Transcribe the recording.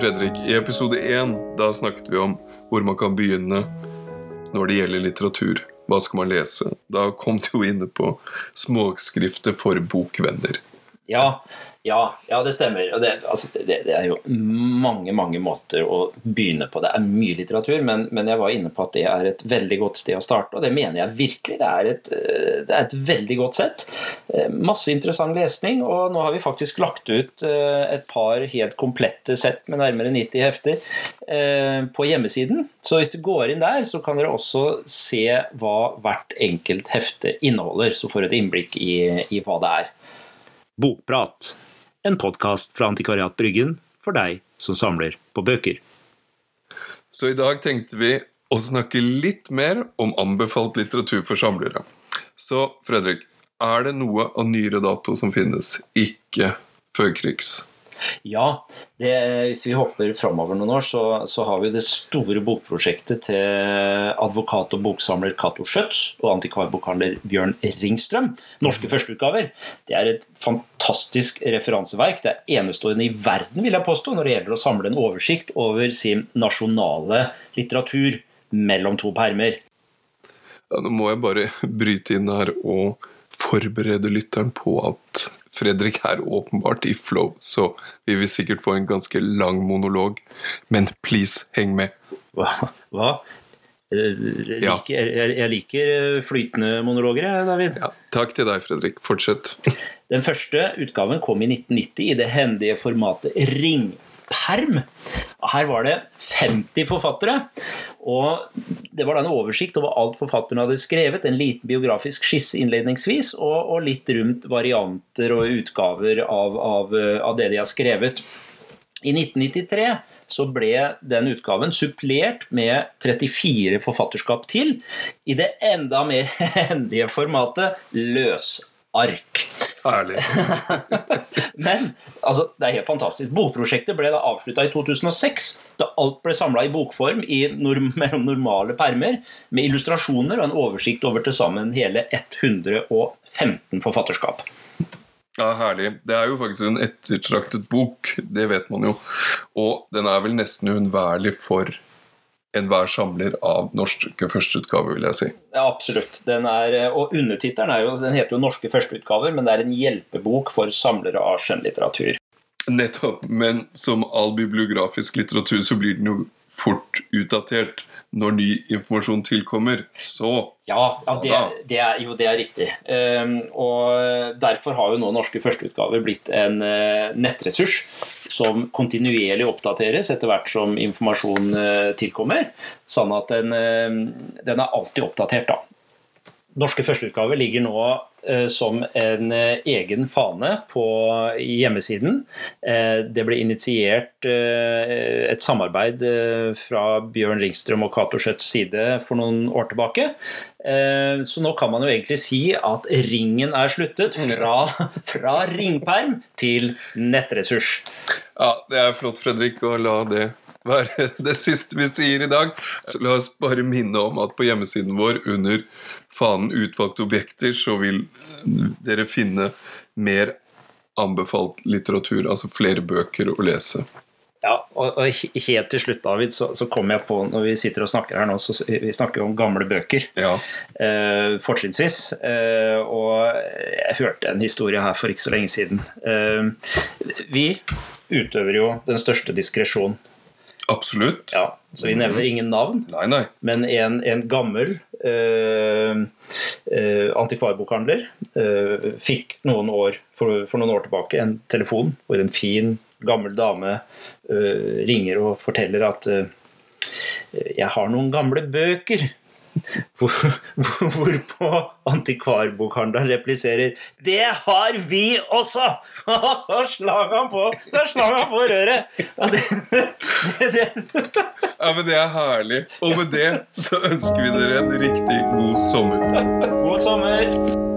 Fredrik. I episode én da snakket vi om hvor man kan begynne når det gjelder litteratur. Hva skal man lese? Da kom du jo inne på småskrifter for bokvenner. Ja, ja, ja, det stemmer. Det, altså, det, det, er jo mange mange måter å begynne på. Det er mye litteratur, men, men, jeg var inne på at det er et veldig godt sted å starte. Og det mener jeg virkelig. Det er et, det er et veldig godt sett. Eh, masse interessant lesning, og nå har vi faktisk lagt ut eh, et par helt komplette sett med nærmere 90 hefter eh, på hjemmesiden. Så hvis du går inn der, så kan dere også se hva hvert enkelt hefte inneholder. Så får du et innblikk i, i hva det er. Bokprat en podkast fra Antikvariat Bryggen for deg som samler på bøker. Så i dag tenkte vi å snakke litt mer om anbefalt litteratur for samlere. Så Fredrik, er det noe av nyere dato som finnes, ikke førkrigs? Ja, det, hvis vi hopper framover noen år, så, så, har vi det store bokprosjektet til advokat og boksamler Cato Schjøtz og antikvarbokhandler Bjørn Ringstrøm. Norske førsteutgaver. Det er et fantastisk referanseverk. Det er enestående i verden, vil jeg påstå, når det gjelder å samle en oversikt over sin nasjonale litteratur mellom to permer. Ja, nå må jeg bare bryte inn her og forberede lytteren på at Fredrik er åpenbart i flow, så vi vil sikkert få en ganske lang monolog. Men please, heng med. Hva? Hva? Jeg liker, jeg, liker, eh, flytende monologer, David. Ja, takk til deg, Fredrik. Fortsett. Den første utgaven kom i 1990 i det hendige formatet ringperm. Her var det 50 forfattere. og Det var da en oversikt over alt forfatterne hadde skrevet. En liten biografisk skisse innledningsvis, og, og litt rundt varianter og utgaver av, av, av det de har skrevet. I 1993 så ble den utgaven supplert med 34 forfatterskap til i det enda mer hendige formatet løsark. Herlig. Men altså, det er helt fantastisk. Bokprosjektet ble da avslutta i 2006, da alt ble samla i bokform i norm mellom normale permer, med illustrasjoner og en oversikt over til sammen hele 115 forfatterskap. Ja, Herlig. Det er jo faktisk en ettertraktet bok, det vet man jo. Og den er vel nesten uunnværlig for enhver samler av norske førsteutgaver, vil jeg si. Ja, absolutt. Den er, og undertittelen er jo, den heter jo 'Norske førsteutgaver', men det er en hjelpebok for samlere av skjønnlitteratur. Nettopp. Men som all bibliografisk litteratur så blir den jo fort utdatert når ny informasjon tilkommer. Så Ja, ja det, det er, jo det er riktig. Um, og Derfor har jo nå norske førsteutgaver blitt en uh, nettressurs som kontinuerlig oppdateres etter hvert som informasjon uh, tilkommer. Sånn at den, uh, den er alltid oppdatert. da. Norske førsteutgave ligger nå eh, som en eh, egen fane på hjemmesiden. Eh, det ble initiert et samarbeid fra Bjørn Ringstrøm og Cato Schjøtts side for noen år tilbake. Så nå kan man jo egentlig si at ringen er sluttet fra, fra ringperm til nettressurs. Ja, det er flott, Fredrik, å la det være det siste vi sier i dag. Så la oss bare minne om at på hjemmesiden vår under fanen 'utvalgte objekter' så vil dere finne mer anbefalt litteratur, altså flere bøker å lese. Ja, og, helt til slutt, David, så, så kom jeg på når vi sitter og snakker her nå, så vi snakker om gamle bøker. Ja. Eh, fortrinnsvis. Eh, og jeg hørte en historie her for ikke så lenge siden. Eh, vi utøver jo den største diskresjon Absolutt. Ja, Så vi nevner mhm. ingen navn, nei, nei. men en, en gammel eh, eh, antikvarbokhandler eh, fikk noen år, for, for, noen år tilbake en telefon hvor en fin, gammel dame eh, ringer og forteller at eh, jeg har noen gamle bøker hvor, hvorpå antikvarbokhandleren repliserer 'Det har vi også!' Og så slang han på Da slang han på røret! Ja, det, det, det. ja, men det er herlig. Og med det så ønsker vi dere en riktig god sommer. God sommer.